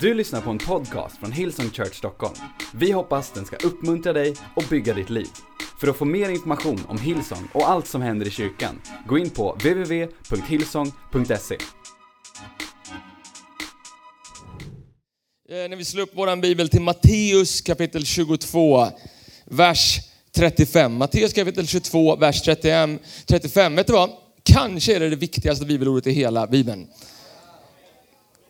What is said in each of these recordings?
Du lyssnar på en podcast från Hillsong Church Stockholm. Vi hoppas den ska uppmuntra dig och bygga ditt liv. För att få mer information om Hillsong och allt som händer i kyrkan, gå in på www.hillsong.se. Eh, när vi slår upp vår bibel till Matteus kapitel 22, vers 35. Matteus kapitel 22, vers 35. 35. Vet du vad? Kanske är det det viktigaste bibelordet i hela bibeln.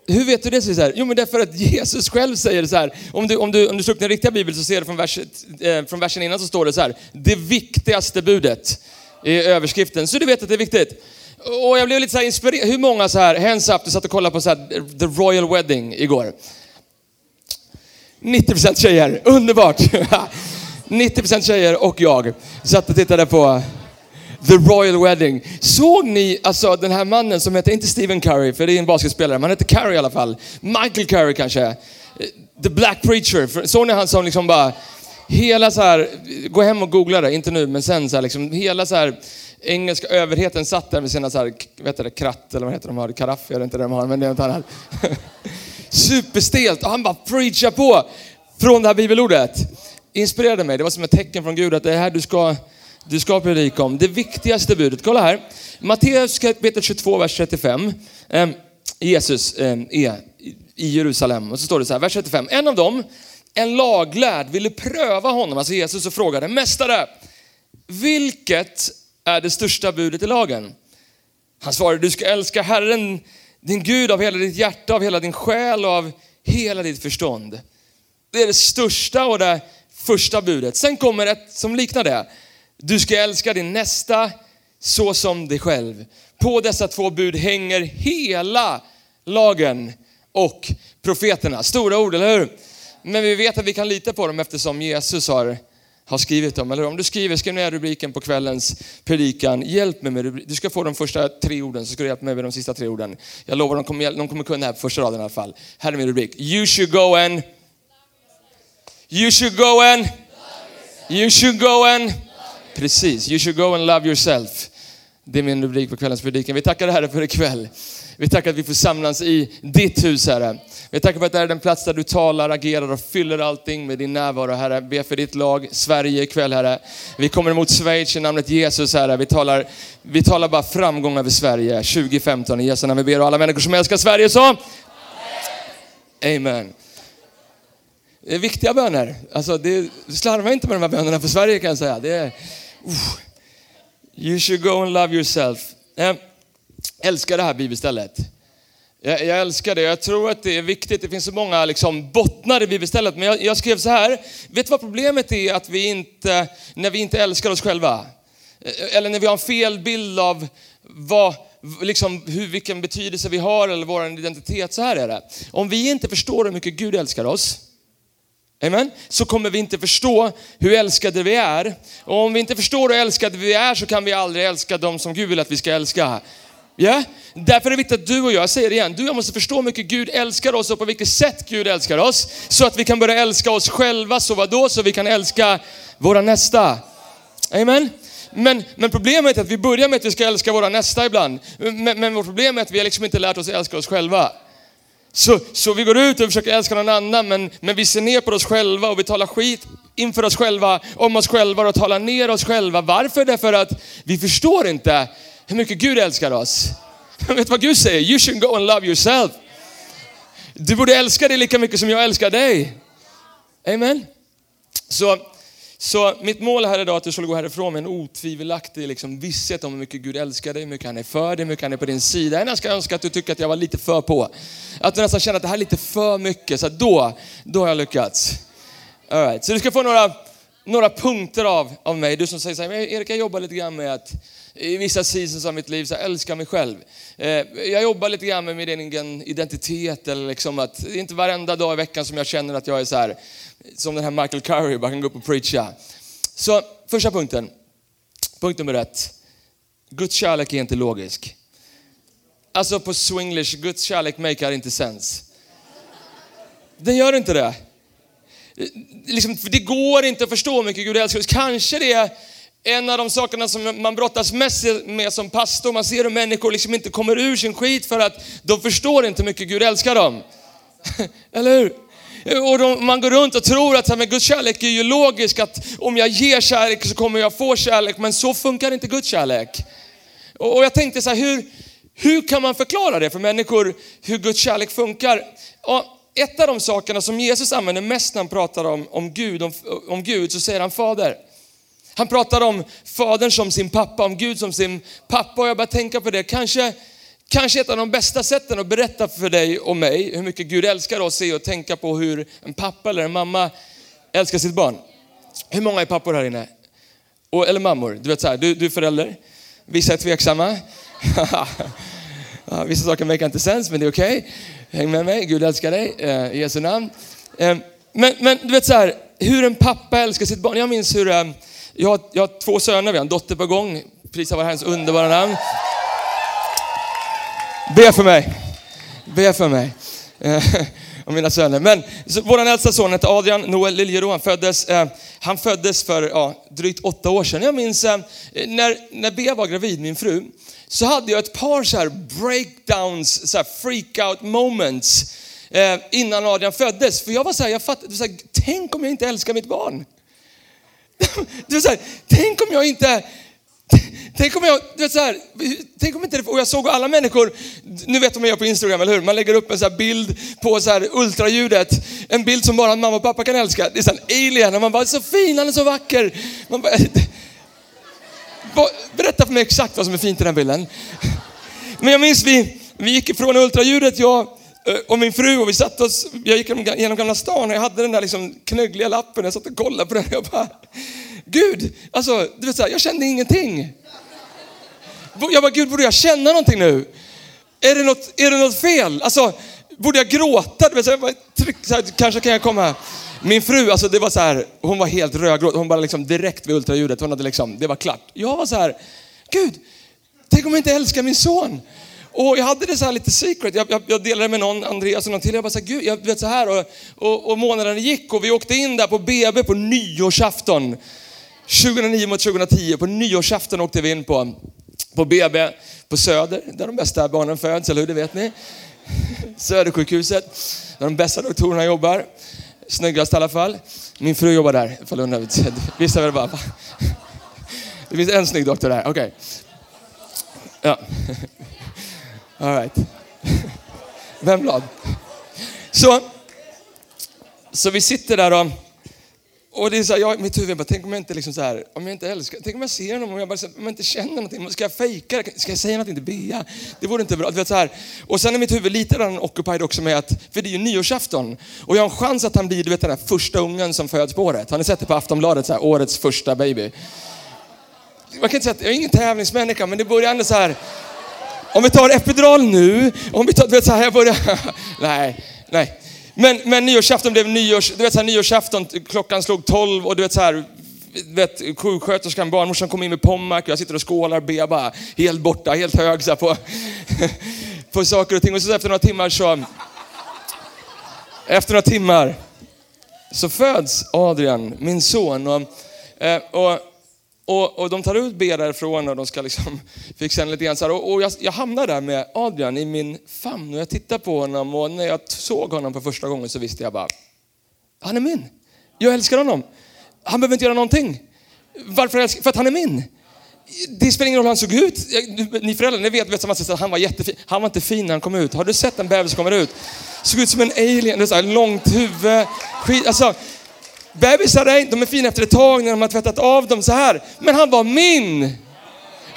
Hur vet du det? Så här? Jo, men därför att Jesus själv säger så här. Om du, om du, om du slår upp den riktiga bibeln så ser du från, vers, eh, från versen innan så står det så här. Det viktigaste budet i överskriften. Så du vet att det är viktigt. Och jag blev lite så här inspirerad. Hur många så här, hands up, du satt och kollade på så här, eh, The Royal Wedding igår? 90% tjejer, underbart! 90% tjejer och jag satt och tittade på The Royal Wedding. Såg ni alltså den här mannen som heter, inte Stephen Curry, för det är en basketspelare, men han heter Curry i alla fall. Michael Curry kanske. Eh, The Black Preacher. Såg ni han som liksom bara, hela så här, gå hem och googla det, inte nu, men sen så här liksom, hela så här engelska överheten satt där med sina så här, vad heter det, kratt, eller vad heter de har, karaff, jag vet inte det de har, men det är något annat. Superstelt och han bara preachar på från det här bibelordet. Inspirerade mig, det var som ett tecken från Gud att det är här du ska, du ska predika om. Det viktigaste budet, kolla här. Matteus kapitel 22, vers 35. Eh, Jesus eh, är i Jerusalem och så står det så här, vers 35. En av dem, en laglärd, ville pröva honom, alltså Jesus, och frågade, Mästare, vilket är det största budet i lagen? Han svarade, du ska älska Herren, din Gud av hela ditt hjärta, av hela din själ och av hela ditt förstånd. Det är det största och det första budet. Sen kommer ett som liknar det. Du ska älska din nästa så som dig själv. På dessa två bud hänger hela lagen och profeterna. Stora ord, eller hur? Men vi vet att vi kan lita på dem eftersom Jesus har, har skrivit dem. Eller om du skriver, skriv ner rubriken på kvällens predikan. Hjälp mig med rubriken. Du ska få de första tre orden, så ska du hjälpa mig med de sista tre orden. Jag lovar, de kommer, de kommer kunna här på första raden i alla fall. Här är min rubrik. You should go and... You should go and... You should go and... Precis, you should go and love yourself. Det är min rubrik på kvällens predikan. Vi tackar Herre för ikväll. Vi tackar att vi får samlas i ditt hus Herre. Vi tackar för att det här är den plats där du talar, agerar och fyller allting med din närvaro Herre. Be för ditt lag, Sverige ikväll Herre. Vi kommer emot Schweiz i namnet Jesus Herre. Vi talar, vi talar bara framgång över Sverige 2015 i Jesu namn. Vi ber och alla människor som älskar Sverige så. Amen. Det är viktiga böner. Alltså det, slarva inte med de här bönerna för Sverige kan jag säga. Det är. You should go and love yourself. Jag älskar det här bibelstället. Jag, jag, älskar det. Jag tror att det är viktigt. Det finns så många liksom, bottnar i bibelstället. Men jag, jag skrev så här. Vet du vad problemet är? Att vi inte, när vi inte älskar oss själva. Eller när vi har en fel bild av vad, liksom, hur, vilken betydelse vi har eller vår identitet. Så här är det. Om vi inte förstår hur mycket Gud älskar oss Amen. Så kommer vi inte förstå hur älskade vi är. Och om vi inte förstår hur älskade vi är så kan vi aldrig älska dem som Gud vill att vi ska älska. Yeah? Därför är det viktigt att du och jag, jag säger det igen, du och jag måste förstå hur mycket Gud älskar oss och på vilket sätt Gud älskar oss. Så att vi kan börja älska oss själva, så vadå? Så vi kan älska våra nästa. Amen. Men, men problemet är att vi börjar med att vi ska älska våra nästa ibland. Men, men vårt problem är att vi har liksom inte lärt oss att älska oss själva. Så, så vi går ut och försöker älska någon annan, men, men vi ser ner på oss själva och vi talar skit inför oss själva, om oss själva och talar ner oss själva. Varför? Därför att vi förstår inte hur mycket Gud älskar oss. Vet du vad Gud säger? You should go and love yourself. Du borde älska dig lika mycket som jag älskar dig. Amen. Så så mitt mål här idag är att du skulle gå härifrån med en otvivelaktig liksom, visshet om hur mycket Gud älskar dig, hur mycket han är för dig, hur mycket han är på din sida. Jag ska önska att du tycker att jag var lite för på. Att du nästan känner att det här är lite för mycket, så då, då har jag lyckats. All right. Så du ska få några, några punkter av, av mig. Du som säger så här, Erik jag jobbar lite grann med att i vissa seasons av mitt liv så älska mig själv. Eh, jag jobbar lite grann med min egen identitet, eller liksom att det är inte varenda dag i veckan som jag känner att jag är så här, som den här Michael Curry, bara kan gå upp och preacha. Så första punkten, punkt nummer ett. Guds kärlek är inte logisk. Alltså på swinglish, Guds kärlek makar inte sens. Den gör inte det. Liksom, det går inte att förstå hur mycket Gud älskar oss. Kanske det är en av de sakerna som man brottas mest med som pastor. Man ser hur människor liksom inte kommer ur sin skit för att de förstår inte hur mycket Gud älskar dem. Eller hur? Och de, man går runt och tror att men Guds kärlek är ju logisk, att om jag ger kärlek så kommer jag få kärlek, men så funkar inte Guds kärlek. Och, och jag tänkte så här, hur, hur kan man förklara det för människor, hur Guds kärlek funkar? Och ett av de sakerna som Jesus använder mest när han pratar om, om, Gud, om, om Gud, så säger han fader. Han pratar om fadern som sin pappa, om Gud som sin pappa. Och jag bara tänka på det, kanske, kanske ett av de bästa sätten att berätta för dig och mig hur mycket Gud älskar oss är att tänka på hur en pappa eller en mamma älskar sitt barn. Hur många är pappor här inne? Och, eller mammor? Du vet så här, du, du är förälder. Vissa är tveksamma. vissa saker verkar inte sens, men det är okej. Okay. Häng med mig, Gud älskar dig eh, i Jesu namn. Eh, men, men du vet så här, hur en pappa älskar sitt barn. Jag minns hur, eh, jag, har, jag har två söner, vi har en dotter på gång. Prisa vår Herrens underbara namn. Be för mig. Be för mig. Eh, och mina söner. Men vår äldsta son heter Adrian Noel Liljero. Han föddes, eh, han föddes för ja, drygt åtta år sedan. Jag minns eh, när, när Bea var gravid, min fru, så hade jag ett par så här breakdowns, så här freak out moments eh, innan Adrian föddes. För jag var så här, jag fattade, så här, tänk om jag inte älskar mitt barn. Du vet så här, tänk om jag inte Tänk om jag, du vet så här, tänk om inte det, och jag såg alla människor, nu vet de vad jag gör på Instagram, eller hur? Man lägger upp en så bild på så här ultraljudet, en bild som bara mamma och pappa kan älska. Det är en alien, och man bara, så fin, han är så vacker. Man bara, berätta för mig exakt vad som är fint i den bilden. Men jag minns vi, vi gick ifrån ultraljudet, jag Eh, och min fru och vi satt oss, jag gick genom Gamla stan och jag hade den där liksom knöggliga lappen, jag satt och kollade på den och jag bara, Gud, alltså, du vet så här, jag kände ingenting. Jag bara, Gud, borde jag känna någonting nu? Är det något, är det något fel? Alltså, borde jag gråta? Du vet, så här, tryck, så här, kanske kan jag komma. Min fru, alltså det var så här, hon var helt rödgråt. Hon bara liksom direkt vid ultraljudet, hon hade liksom, det var klart. Jag var så här, Gud, tänk om jag inte älskar min son? Och jag hade det så här lite secret. Jag, jag, jag delade med någon, Andreas och någon till. Jag bara så här, Gud, jag vet så här. Och, och, och månaden gick och vi åkte in där på BB på nyårsafton. 2009 mot 2010, på nyårsafton åkte vi in på, på BB på Söder, där de bästa barnen föds, eller hur? Det vet ni. Södersjukhuset, där de bästa doktorerna jobbar. Snyggast i alla fall. Min fru jobbar där, ifall du undrar. Vissa väl bara, Det finns en snygg doktor där, okej. Okay. Ja. All right. Vem blad? Så, så vi sitter där och och det är så här, jag, mitt huvud bara, tänk om jag inte liksom så här, om jag inte älskar, tänk om jag ser honom och jag bara, om jag inte känner någonting, ska jag fejka det? Ska jag säga någonting till Bea? Det vore inte bra. Du vet, så här. Och sen är mitt huvud lite redan occupied också med att, för det är ju nyårsafton. Och jag har en chans att han blir, du vet den där första ungen som föds på året. Har ni sett det på Aftonbladet, så här, årets första baby? Man kan inte säga att jag är ingen tävlingsmänniska, men det börjar ändå så här, om vi tar epidural nu, om vi tar, du vet så här, jag börjar, nej, nej. Men, men nyårsafton blev nyårs, du vet så här, nyårsafton, klockan slog tolv och du vet så här, vet, sjuksköterskan, barnmorskan kom in med Pommac och jag sitter och skålar, ber bara helt borta, helt hög så på, på saker och ting. Och så efter några timmar så, efter några timmar så föds Adrian, min son. Och, eh, och och, och de tar ut B därifrån och de ska liksom fixa en lite grann. Så här. Och, och jag, jag hamnar där med Adrian i min famn och jag tittar på honom och när jag såg honom för första gången så visste jag bara, han är min. Jag älskar honom. Han behöver inte göra någonting. Varför älskar För att han är min. Det spelar ingen roll hur han såg ut. Ni föräldrar, ni vet, vet som att han var jättefin. Han var inte fin när han kom ut. Har du sett en bebis som kommer ut? Såg ut som en alien, det så här, långt huvud. Skit, alltså, Bebisar är, de är fina efter ett tag när de har tvättat av dem så här. Men han var min.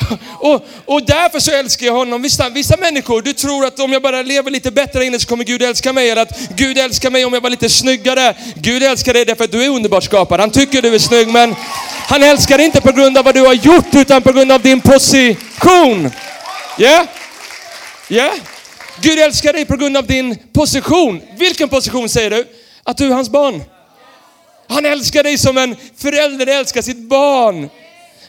Och, och därför så älskar jag honom. Vissa, vissa människor, du tror att om jag bara lever lite bättre inne så kommer Gud älska mig. Eller att Gud älskar mig om jag var lite snyggare. Gud älskar dig därför att du är underbart skapad. Han tycker du är snygg men han älskar dig inte på grund av vad du har gjort utan på grund av din position. Ja? Yeah? Ja? Yeah? Gud älskar dig på grund av din position. Vilken position säger du? Att du är hans barn. Han älskar dig som en förälder älskar sitt barn. Eh,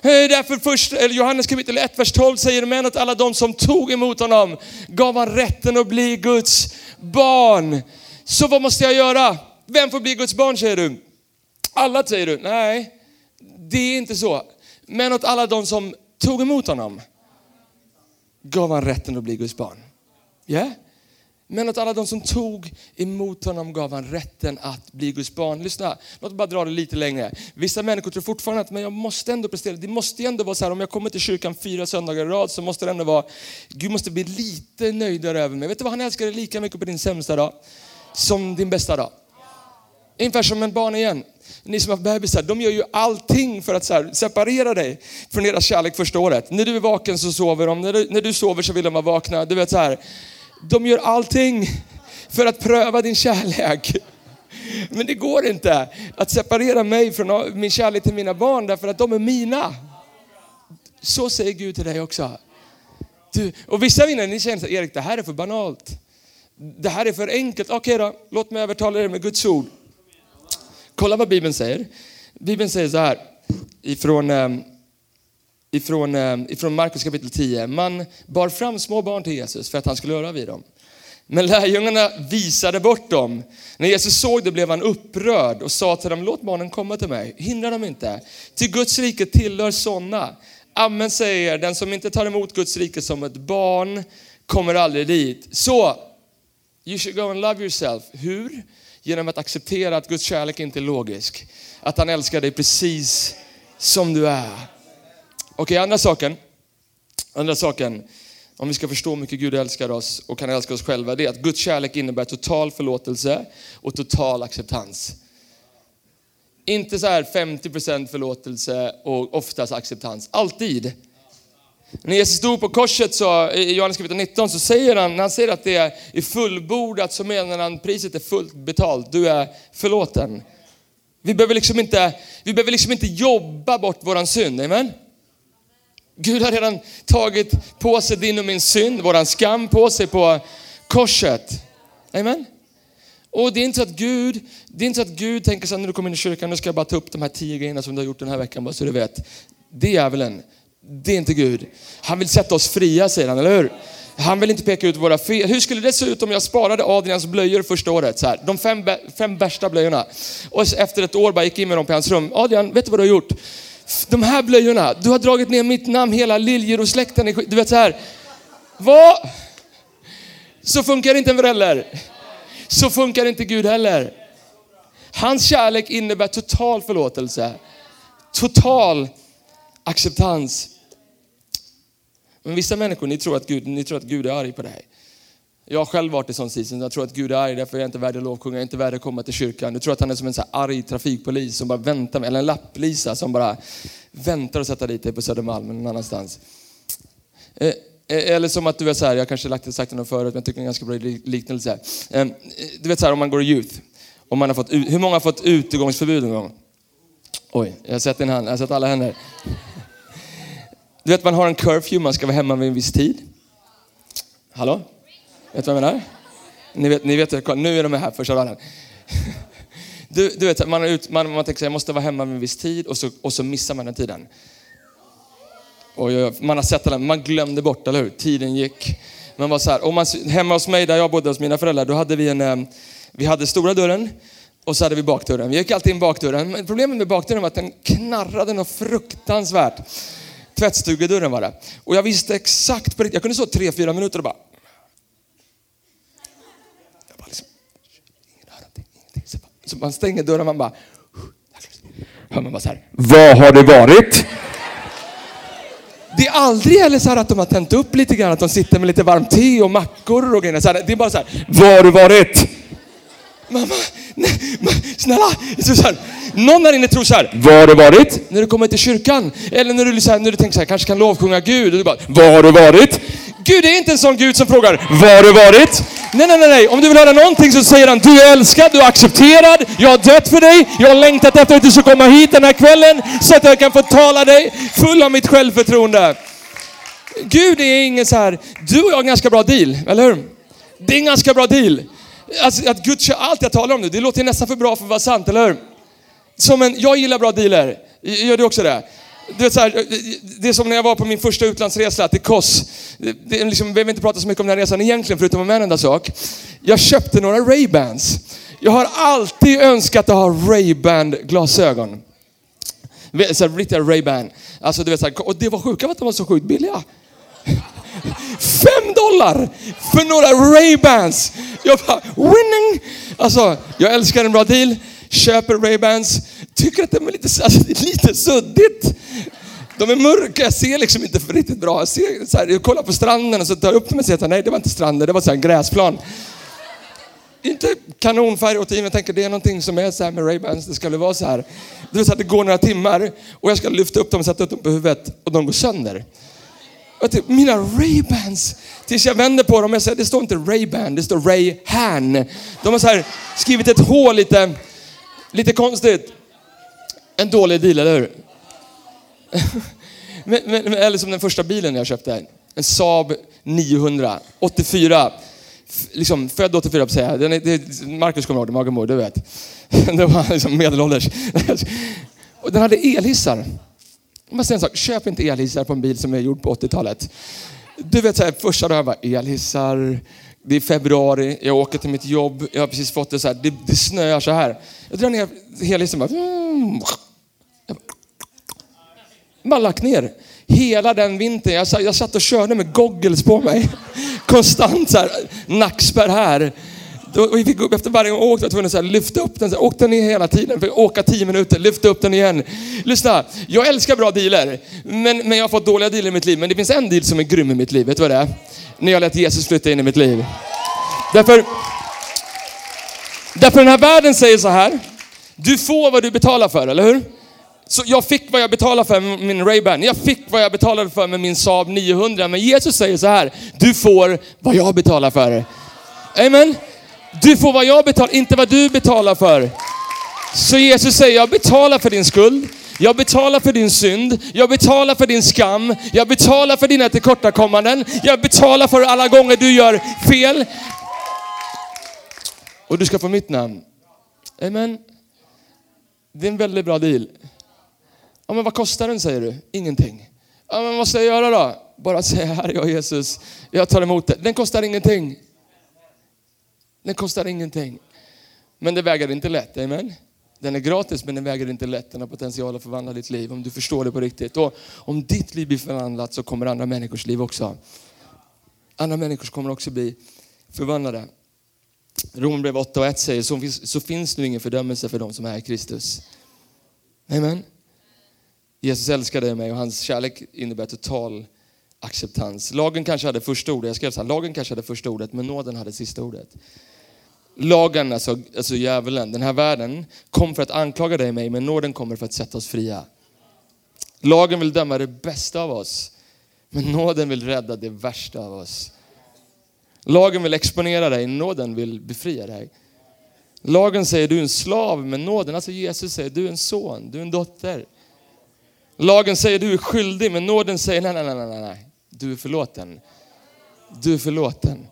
därför först, Johannes kapitel 1, vers 12 säger men att alla de som tog emot honom gav han rätten att bli Guds barn. Så vad måste jag göra? Vem får bli Guds barn säger du? Alla säger du? Nej, det är inte så. Men åt alla de som tog emot honom gav han rätten att bli Guds barn. Ja? Yeah? Men åt alla de som tog emot honom gav han rätten att bli Guds barn. Lyssna, låt mig bara dra det lite längre. Vissa människor tror fortfarande att men jag måste ändå prestera. Det måste ju ändå vara så här, om jag kommer till kyrkan fyra söndagar i rad så måste det ändå vara, Gud måste bli lite nöjdare över mig. Vet du vad, han älskar dig lika mycket på din sämsta dag som din bästa dag. Ungefär som en barn igen. Ni som har bebisar, de gör ju allting för att så här, separera dig från deras kärlek första året. När du är vaken så sover de, när du, när du sover så vill de vara vakna. Du vet så här, de gör allting för att pröva din kärlek. Men det går inte att separera mig från min kärlek till mina barn därför att de är mina. Så säger Gud till dig också. Du, och vissa av er, ni känner att Erik, det här är för banalt. Det här är för enkelt. Okej då, låt mig övertala er med Guds ord. Kolla vad Bibeln säger. Bibeln säger så här ifrån, ehm, ifrån, eh, ifrån Markus kapitel 10. Man bar fram små barn till Jesus för att han skulle röra vid dem. Men lärjungarna visade bort dem. När Jesus såg det blev han upprörd och sa till dem, låt barnen komma till mig, hindra dem inte. Till Guds rike tillhör sådana. Amen säger den som inte tar emot Guds rike som ett barn kommer aldrig dit. Så, you should go and love yourself. Hur? Genom att acceptera att Guds kärlek inte är logisk. Att han älskar dig precis som du är. Okej, okay, andra saken. Andra saken, om vi ska förstå hur mycket Gud älskar oss och kan älska oss själva, det är att Guds kärlek innebär total förlåtelse och total acceptans. Inte så här 50% förlåtelse och oftast acceptans. Alltid. När Jesus stod på korset så, i Johannes kapitel 19 så säger han, när han säger att det är fullbordat så menar han priset är fullt betalt. Du är förlåten. Vi behöver liksom inte, vi behöver liksom inte jobba bort våran synd, amen? Gud har redan tagit på sig din och min synd, våran skam på sig på korset. Amen? Och det är inte så att Gud, det är inte så att Gud tänker så här, när du kommer in i kyrkan, nu ska jag bara ta upp de här tio grejerna som du har gjort den här veckan, bara så du vet. Det är djävulen. det är inte Gud. Han vill sätta oss fria, säger han, eller hur? Han vill inte peka ut våra fel. Hur skulle det se ut om jag sparade Adrians blöjor första året? Så här, de fem, fem värsta blöjorna. Och efter ett år bara gick in med dem på hans rum. Adrian, vet du vad du har gjort? De här blöjorna, du har dragit ner mitt namn, hela Liljeros-släkten. Du vet så här. Vad? Så funkar inte en förälder. Så funkar inte Gud heller. Hans kärlek innebär total förlåtelse. Total acceptans. Men vissa människor, ni tror att Gud, ni tror att Gud är arg på dig. Jag har själv varit i sån season. Jag tror att Gud är arg därför är jag inte värd att lovsjunga, jag är inte värd att komma till kyrkan. Du tror att han är som en så arg trafikpolis som bara väntar, eller en lapplisa som bara väntar att sätta dit dig på Södermalm eller någon annanstans. Eh, eh eller som att du är så här, jag kanske lagt sagt det förut, men jag tycker det är en ganska bra liknelse. Eh, du vet så här om man går i youth, om man har fått, hur många har fått utegångsförbud någon gång? Oj, jag har sett en hand, jag har sett alla händer. Du vet man har en curfew, man ska vara hemma vid en viss tid. Hallå? Vet du vad jag menar? Ni vet, ni vet nu är de här första raden. Du, du vet, man, ut, man, man tänker sig jag måste vara hemma vid en viss tid och så, och så missar man den tiden. Och man har sett det, man glömde bort, eller hur? Tiden gick. Man var så här, och man, hemma hos mig där jag bodde hos mina föräldrar, då hade vi en, eh, vi hade stora dörren och så hade vi bakdörren. Vi gick alltid in bakdörren. Men problemet med bakdörren var att den knarrade något fruktansvärt. Tvättstugedörren var det. Och jag visste exakt, på jag kunde stå tre, fyra minuter och bara... Jag bara liksom, så man stänger dörren och man bara... Hör man bara så här. Vad har det varit? Det är aldrig heller så att de har tänt upp lite grann, att de sitter med lite varmt te och mackor och grejer. Så här, det är bara så här. Vad har det varit? Mamma, nej, snälla. Så här, någon där inne tror så här, var har du varit? När du kommer till kyrkan. Eller när du, så här, när du tänker så här, kanske kan lovsjunga Gud. Och du bara, var har du varit? Gud är inte en sån Gud som frågar, var har du varit? Nej, nej, nej, nej. Om du vill höra någonting så säger han, du är älskad, du är accepterad, jag har dött för dig, jag har längtat efter att du ska komma hit den här kvällen så att jag kan få tala dig full av mitt självförtroende. Gud är ingen så här, du och jag har en ganska bra deal, eller hur? Det är en ganska bra deal. Alltså, att Gud kör allt jag talar om nu, det låter nästan för bra för att vara sant, eller hur? Som en, jag gillar bra dealer. Gör du också det? Du vet så här, det är som när jag var på min första utlandsresa till Kos. Det, det, liksom, vi behöver inte prata så mycket om den här resan egentligen, förutom om en enda sak. Jag köpte några Ray-Bans. Jag har alltid önskat att ha Ray-Ban glasögon. Riktiga Ray-Ban. Alltså, du vet, så här, och det var sjuka att de var så sjukt billiga. Fem dollar för några Ray-Bans. Jag bara, winning! Alltså, jag älskar en bra deal. Köper Ray-Bans. Tycker att de är lite, alltså, det är lite suddigt. De är mörka, jag ser liksom inte för riktigt bra. Jag, ser, så här, jag kollar på stranden och så tar jag upp dem och säger nej det var inte stranden, det var så här en gräsplan. Inte kanonfärg åt jag tänker det är någonting som är så här med Ray-Bans, det ska väl vara så här. Det vill säga att det går några timmar och jag ska lyfta upp dem och sätta upp dem på huvudet och de går sönder. Och typ, mina Ray-Bans! Tills jag vänder på dem och jag säger, det står inte Ray-Ban, det står Ray-Han. De har så här skrivit ett H lite, lite konstigt. En dålig deal, eller hur? men, men, eller som den första bilen jag köpte. En Saab 900, 84. Liksom, född 84 på säga. Den är, det, Marcus kommer ihåg det, magen du vet. Den var liksom medelålders. Och den hade elhissar. Jag säga en sak, köp inte elhissar på en bil som är gjord på 80-talet. Du vet, så här, första dagen bara, elhissar, det är februari, jag åker till mitt jobb, jag har precis fått det så här, det, det snöar så här. Jag drar ner elhissen bara, mm, bara lagt ner. Hela den vintern, jag, jag satt och körde med goggles på mig. Konstant så här, nackspärr här. Och vi fick upp efter varje gång jag åkte, var jag tvungen att lyfta upp den. Så åkte ner hela tiden, fick åka tio minuter, lyfta upp den igen. Lyssna, jag älskar bra dealer. Men, men jag har fått dåliga dealer i mitt liv. Men det finns en deal som är grym i mitt liv. Vet du vad det är? När jag lät Jesus flytta in i mitt liv. Därför, därför den här världen säger så här. Du får vad du betalar för, eller hur? Så jag fick vad jag betalade för med min Ray-Ban. Jag fick vad jag betalade för med min Saab 900. Men Jesus säger så här, du får vad jag betalar för. Amen. Du får vad jag betalar, inte vad du betalar för. Så Jesus säger, jag betalar för din skuld. Jag betalar för din synd, jag betalar för din skam, jag betalar för dina tillkortakommanden, jag betalar för alla gånger du gör fel. Och du ska få mitt namn. Amen. Det är en väldigt bra deal. Ja, men vad kostar den säger du? Ingenting. Ja, men vad ska jag göra då? Bara säga, här jag Jesus, jag tar emot det. Den kostar ingenting. Den kostar ingenting. Men det väger inte lätt, amen? Den är gratis men den väger inte lätt. Den har potential att förvandla ditt liv om du förstår det på riktigt. Och om ditt liv blir förvandlat så kommer andra människors liv också. Andra människor kommer också bli förvandlade. Romarbrevet 8 och 1 säger så finns, så finns nu ingen fördömelse för dem som är i Kristus. Amen. Jesus älskade mig och hans kärlek innebär total acceptans. Lagen kanske hade första ordet, jag skrev så här, lagen kanske hade första ordet men nåden hade sista ordet. Lagen, alltså, alltså djävulen, den här världen kom för att anklaga dig och mig men nåden kommer för att sätta oss fria. Lagen vill döma det bästa av oss men nåden vill rädda det värsta av oss. Lagen vill exponera dig, nåden vill befria dig. Lagen säger du är en slav, men nåden, alltså Jesus säger du är en son, du är en dotter. Lagen säger du är skyldig, men nåden säger nej, nej, nej, nej, nej. Du är förlåten. Du är förlåten.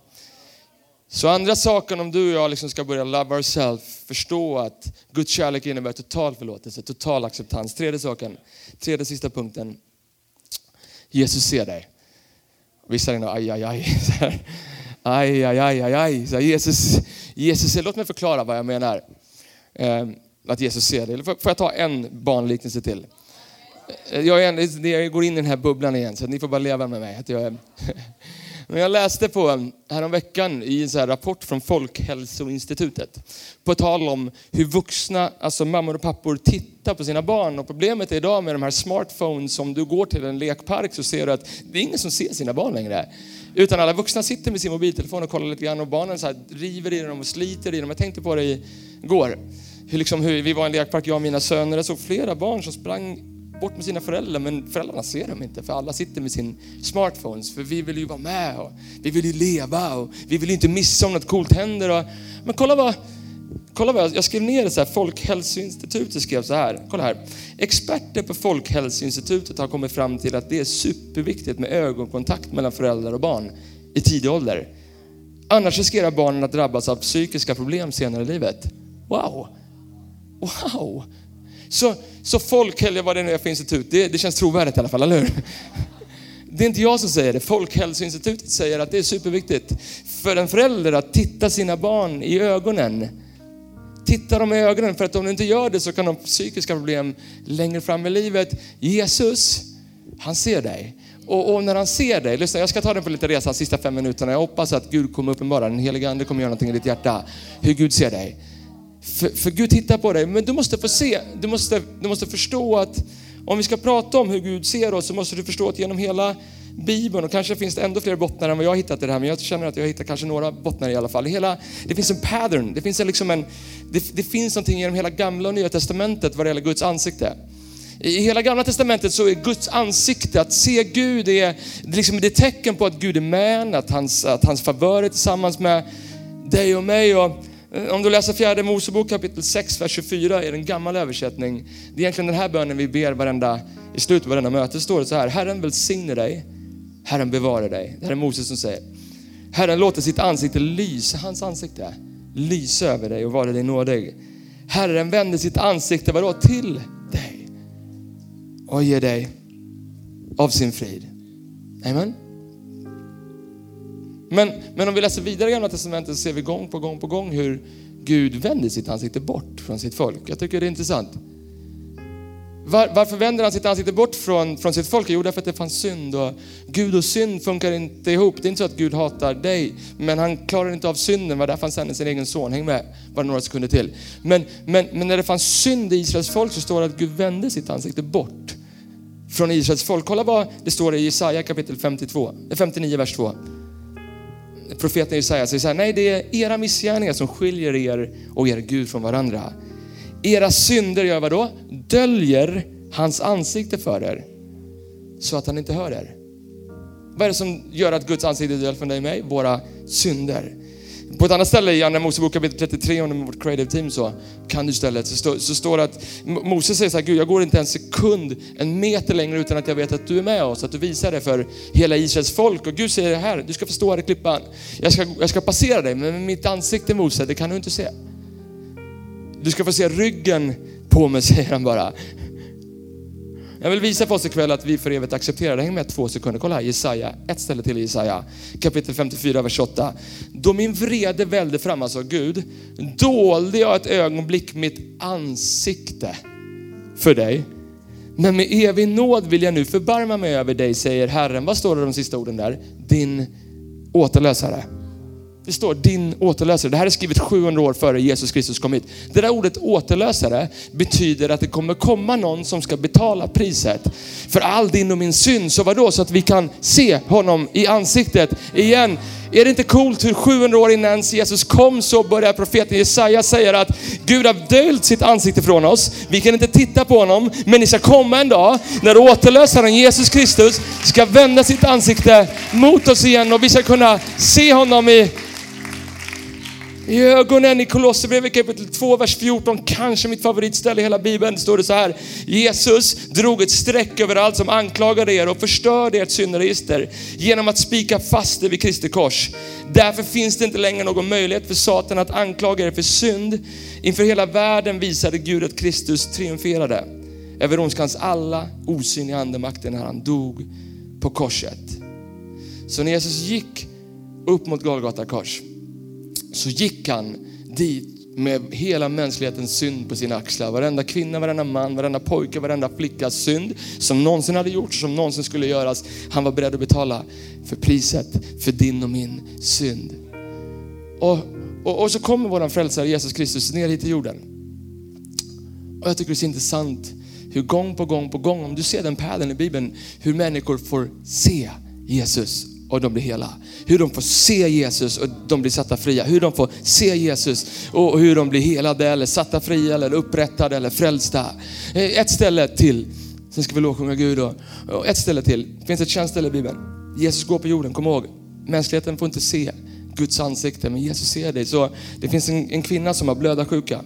Så andra saken om du och jag liksom ska börja love ourselves, förstå att Guds kärlek innebär total förlåtelse, total acceptans. Tredje saken, tredje sista punkten. Jesus ser dig. Vissa är aj, aj, aj. Aj, aj, aj, aj, aj. Så Jesus, Jesus ser, låt mig förklara vad jag menar. Ehm, att Jesus ser dig. Får jag ta en barnliknelse till? Jag, är, jag går in i den här bubblan igen, så ni får bara leva med mig. Att jag, men jag läste på eh, häromveckan i en så rapport från Folkhälsoinstitutet på tal om hur vuxna, alltså mammor och pappor, tittar på sina barn. Och problemet är idag med de här smartphones, om du går till en lekpark så ser du att det är ingen som ser sina barn längre. Utan alla vuxna sitter med sin mobiltelefon och kollar lite grann och barnen så här river i dem och sliter i dem. Jag tänkte på det igår. Hur liksom, hur vi var i en lekpark, jag och mina söner, jag såg flera barn som sprang bort med sina föräldrar, men föräldrarna ser dem inte för alla sitter med sin smartphones. För vi vill ju vara med och vi vill ju leva och vi vill ju inte missa om något coolt händer. Och, men kolla vad, kolla vad jag, skrev ner det så här, Folkhälsoinstitutet skrev så här. Kolla här. Experter på Folkhälsoinstitutet har kommit fram till att det är superviktigt med ögonkontakt mellan föräldrar och barn i tidig ålder. Annars riskerar barnen att drabbas av psykiska problem senare i livet. Wow! Wow! Så, så folkhälsa, vad det nu är för institut, det, det känns trovärdigt i alla fall, eller hur? Det är inte jag som säger det. Folkhälsoinstitutet säger att det är superviktigt för en förälder att titta sina barn i ögonen. Titta dem i ögonen, för att om du inte gör det så kan de ha psykiska problem längre fram i livet. Jesus, han ser dig. Och, och, när han ser dig, lyssna jag ska ta den på lite resa de sista fem minuterna. Jag hoppas att Gud kommer uppenbara, den heliga ande kommer göra någonting i ditt hjärta. Hur Gud ser dig. För, för Gud tittar på dig, men du måste få se, du måste, du måste förstå att om vi ska prata om hur Gud ser oss så måste du förstå att genom hela Bibeln, och kanske finns det ändå fler bottnar än vad jag har hittat i det här, men jag känner att jag har hittat kanske några bottnar i alla fall. Hela, det finns en pattern, det finns, en, liksom en, det, det finns någonting genom hela gamla och nya testamentet vad det gäller Guds ansikte. I hela gamla testamentet så är Guds ansikte, att se Gud, är, liksom det tecken på att Gud är med att hans, att hans favör är tillsammans med dig och mig. Och Eh, om du läser fjärde Mosebok kapitel 6, vers 24 är en gammal översättning. Det är egentligen den här bönen vi ber varenda, i slutet av varenda möte. står det så här, Herren välsigne dig, Herren bevare dig. Det här är Moses som säger. Herren låter sitt ansikte lysa, hans ansikte, lysa över dig och vara dig nådig. Herren vänder sitt ansikte, vadå? Till dig och ger dig av sin frid. Amen. Men, men om vi läser vidare i Gamla Testamentet så ser vi gång på gång på gång hur Gud vänder sitt ansikte bort från sitt folk. Jag tycker det är intressant. Var, varför vänder han sitt ansikte bort från, från sitt folk? Jo, därför att det fanns synd. Och Gud och synd funkar inte ihop. Det är inte så att Gud hatar dig, men han klarar inte av synden. var därför han sände sin egen son. Häng med, bara några sekunder till. Men, men, men när det fanns synd i Israels folk så står det att Gud vände sitt ansikte bort från Israels folk. Kolla vad det står i Jesaja kapitel 52, 59, eh, vers 2. Profeten Jesaja säger så här, nej det är era missgärningar som skiljer er och er Gud från varandra. Era synder gör vad då? Döljer hans ansikte för er så att han inte hör er. Vad är det som gör att Guds ansikte döljer döljt från dig och mig? Våra synder. På ett annat ställe i Andra Mosebok kapitel 33 om vårt creative team så kan du istället, så, stå, så står det att Moses säger så här, Gud jag går inte en sekund, en meter längre utan att jag vet att du är med oss, att du visar det för hela Israels folk. Och Gud säger det här, du ska få stå här i klippan. Jag ska, jag ska passera dig, men mitt ansikte Mose, det kan du inte se. Du ska få se ryggen på mig, säger han bara. Jag vill visa för oss ikväll att vi för evigt accepterar det. Häng med två sekunder. Kolla här, Jesaja, ett ställe till i Jesaja, kapitel 54, vers 8. Då min vrede välde fram, alltså Gud, dolde jag ett ögonblick mitt ansikte för dig. Men med evig nåd vill jag nu förbarma mig över dig, säger Herren. Vad står det de sista orden där? Din återlösare. Det står din återlösare. Det här är skrivet 700 år före Jesus Kristus kom hit. Det där ordet återlösare betyder att det kommer komma någon som ska betala priset för all din och min synd. Så vadå? Så att vi kan se honom i ansiktet igen. Är det inte coolt hur 700 år innan Jesus kom så börjar profeten Jesaja säga att Gud har döljt sitt ansikte från oss. Vi kan inte titta på honom, men det ska komma en dag när återlösaren Jesus Kristus ska vända sitt ansikte mot oss igen och vi ska kunna se honom i i ögonen i Kolosserbrevet kapitel 2, vers 14, kanske mitt favoritställe i hela Bibeln, står det så här. Jesus drog ett streck över allt som anklagade er och förstörde ert syndaregister genom att spika fast det vid Kristi kors. Därför finns det inte längre någon möjlighet för Satan att anklaga er för synd. Inför hela världen visade Gud att Kristus triumferade över ondskans alla osynliga andemakter när han dog på korset. Så när Jesus gick upp mot Golgata kors så gick han dit med hela mänsklighetens synd på sina axlar. Varenda kvinna, varenda man, varenda pojke, varenda flickas synd som någonsin hade gjorts, som någonsin skulle göras. Han var beredd att betala för priset för din och min synd. Och, och, och så kommer vår frälsare Jesus Kristus ner hit till jorden. Och jag tycker det är så intressant hur gång på gång på gång, om du ser den pärlen i Bibeln, hur människor får se Jesus och de blir hela. Hur de får se Jesus och de blir satta fria. Hur de får se Jesus och hur de blir helade eller satta fria eller upprättade eller frälsta. Eh, ett ställe till, sen ska vi lovsjunga Gud. Och ett ställe till, det finns ett känt ställe i Bibeln. Jesus går på jorden, kom ihåg. Mänskligheten får inte se Guds ansikte, men Jesus ser dig. Så det finns en, en kvinna som har blödarsjuka.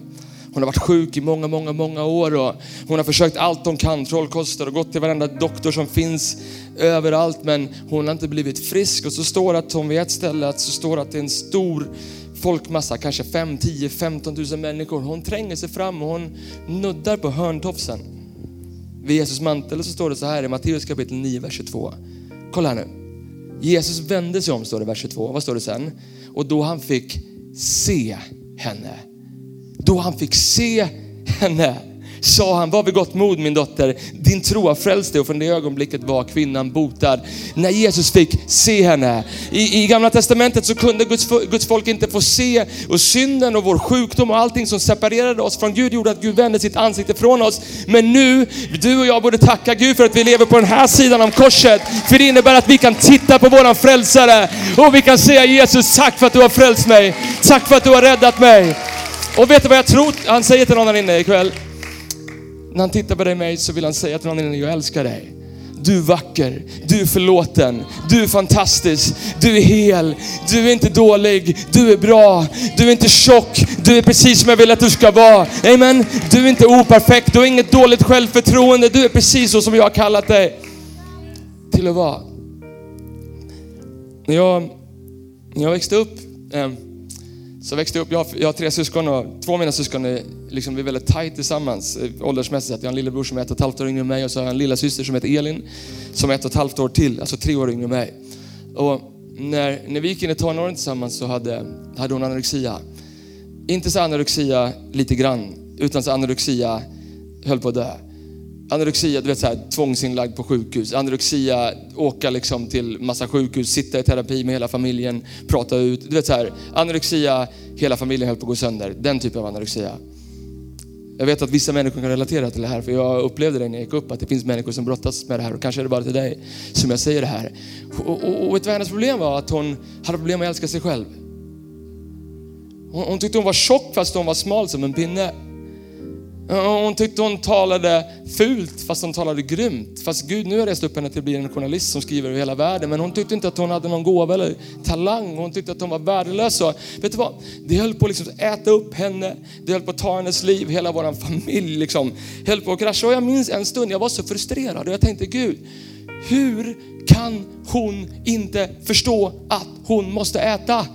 Hon har varit sjuk i många, många, många år och hon har försökt allt hon kan, trollkoster och gått till varenda doktor som finns överallt men hon har inte blivit frisk. Och så står det att hon vid ett ställe att så står det att det är en stor folkmassa, kanske 5, 10, 15 000 människor. Hon tränger sig fram och hon nuddar på hörntofsen vid Jesus mantel. Så står det så här i Matteus kapitel 9, vers 22. Kolla här nu. Jesus vände sig om, står det i vers 22. Vad står det sen? Och då han fick se henne. Då han fick se henne sa han, var vid gott mod min dotter, din tro har frälst dig och från det ögonblicket var kvinnan botad. När Jesus fick se henne. I, i gamla testamentet så kunde Guds, Guds folk inte få se och synden och vår sjukdom och allting som separerade oss från Gud gjorde att Gud vände sitt ansikte från oss. Men nu, du och jag borde tacka Gud för att vi lever på den här sidan om korset. För det innebär att vi kan titta på våran frälsare och vi kan säga Jesus, tack för att du har frälst mig. Tack för att du har räddat mig. Och vet du vad jag tror han säger till någon här inne ikväll? När han tittar på dig och mig så vill han säga till någon här inne, jag älskar dig. Du är vacker, du är förlåten, du är fantastisk, du är hel, du är inte dålig, du är bra, du är inte tjock, du är precis som jag vill att du ska vara. Amen. Du är inte operfekt, du har inget dåligt självförtroende, du är precis så som jag har kallat dig till att vara. När jag, när jag växte upp eh, så växte jag upp, jag har, jag har, tre syskon och två av mina syskon är, liksom, vi är väldigt tajt tillsammans eh, åldersmässigt. Jag har en lillebror som är ett och ett halvt år yngre än mig och så har jag en lilla syster som heter Elin som är ett och ett halvt år till, alltså tre år yngre än mig. Och när, när vi gick in i tonåren tillsammans så hade, hade hon anorexia. Inte så anorexia lite grann, utan så anorexia höll på att dö anorexia, du vet så här, tvångsinlagd på sjukhus. Anorexia, åka liksom till massa sjukhus, sitta i terapi med hela familjen, prata ut. Du vet så här, anorexia, hela familjen höll på att gå sönder. Den typen av anorexia. Jag vet att vissa människor kan relatera till det här, för jag upplevde det när jag gick upp, att det finns människor som brottas med det här och kanske är det bara till dig som jag säger det här. Och, och, och vet du vad hennes problem var? Att hon hade problem med att älska sig själv. Hon, hon tyckte hon var tjock fast hon var smal som en pinne. Eh, hon tyckte hon talade fult fast hon talade grymt. Fast Gud nu har rest upp henne till att bli en journalist som skriver över hela världen. Men hon tyckte inte att hon hade någon gåva eller talang. Hon tyckte att hon var värdelös. Och vet du vad? Det höll på liksom att äta upp henne. Det höll på att ta hennes liv. Hela vår familj liksom höll på att krascha. Och jag minns en stund, jag var så frustrerad och jag tänkte Gud, hur kan hon inte förstå att hon måste äta?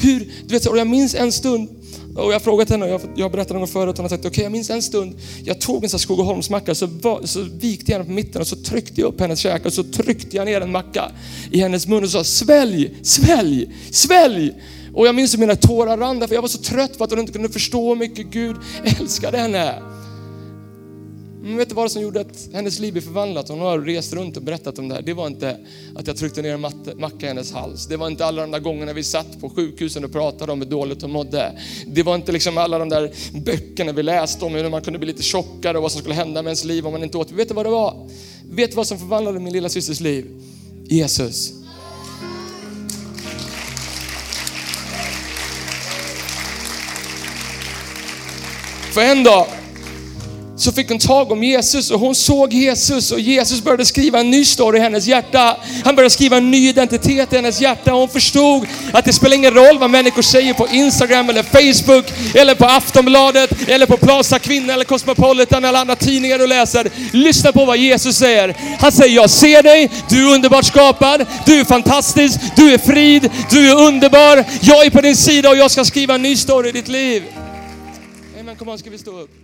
Hur, du vet, och jag minns en stund och jag har frågat henne, jag, jag berättade någon förut, hon har sagt okej okay, jag minns en stund, jag tog en sån Skogaholmsmacka så, så vikte jag den på mitten och så tryckte jag upp hennes käke och så tryckte jag ner en macka i hennes mun och sa svälj, svälj, svälj. Och jag minns hur mina tårar rann för jag var så trött för att hon inte kunde förstå hur mycket Gud älskade henne. Men vet du vad som gjorde att hennes liv blev förvandlat? Hon har rest runt och berättat om det här. Det var inte att jag tryckte ner en macka i hennes hals. Det var inte alla de där gångerna vi satt på sjukhusen och pratade om hur dåligt hon mådde. Det var inte liksom alla de där böckerna vi läste om hur man kunde bli lite tjockare och vad som skulle hända med ens liv om man inte åt. Vet du vad det var? Vet du vad som förvandlade min lilla systers liv? Jesus. För en dag så fick hon tag om Jesus och hon såg Jesus och Jesus började skriva en ny story i hennes hjärta. Han började skriva en ny identitet i hennes hjärta hon förstod att det spelar ingen roll vad människor säger på Instagram eller Facebook eller på Aftonbladet eller på Plaza Kvinna eller Cosmopolitan eller andra tidningar du läser. Lyssna på vad Jesus säger. Han säger, jag ser dig, du är underbart skapad, du är fantastisk, du är frid, du är underbar, jag är på din sida och jag ska skriva en ny story i ditt liv. Amen, kom on, ska vi stå upp?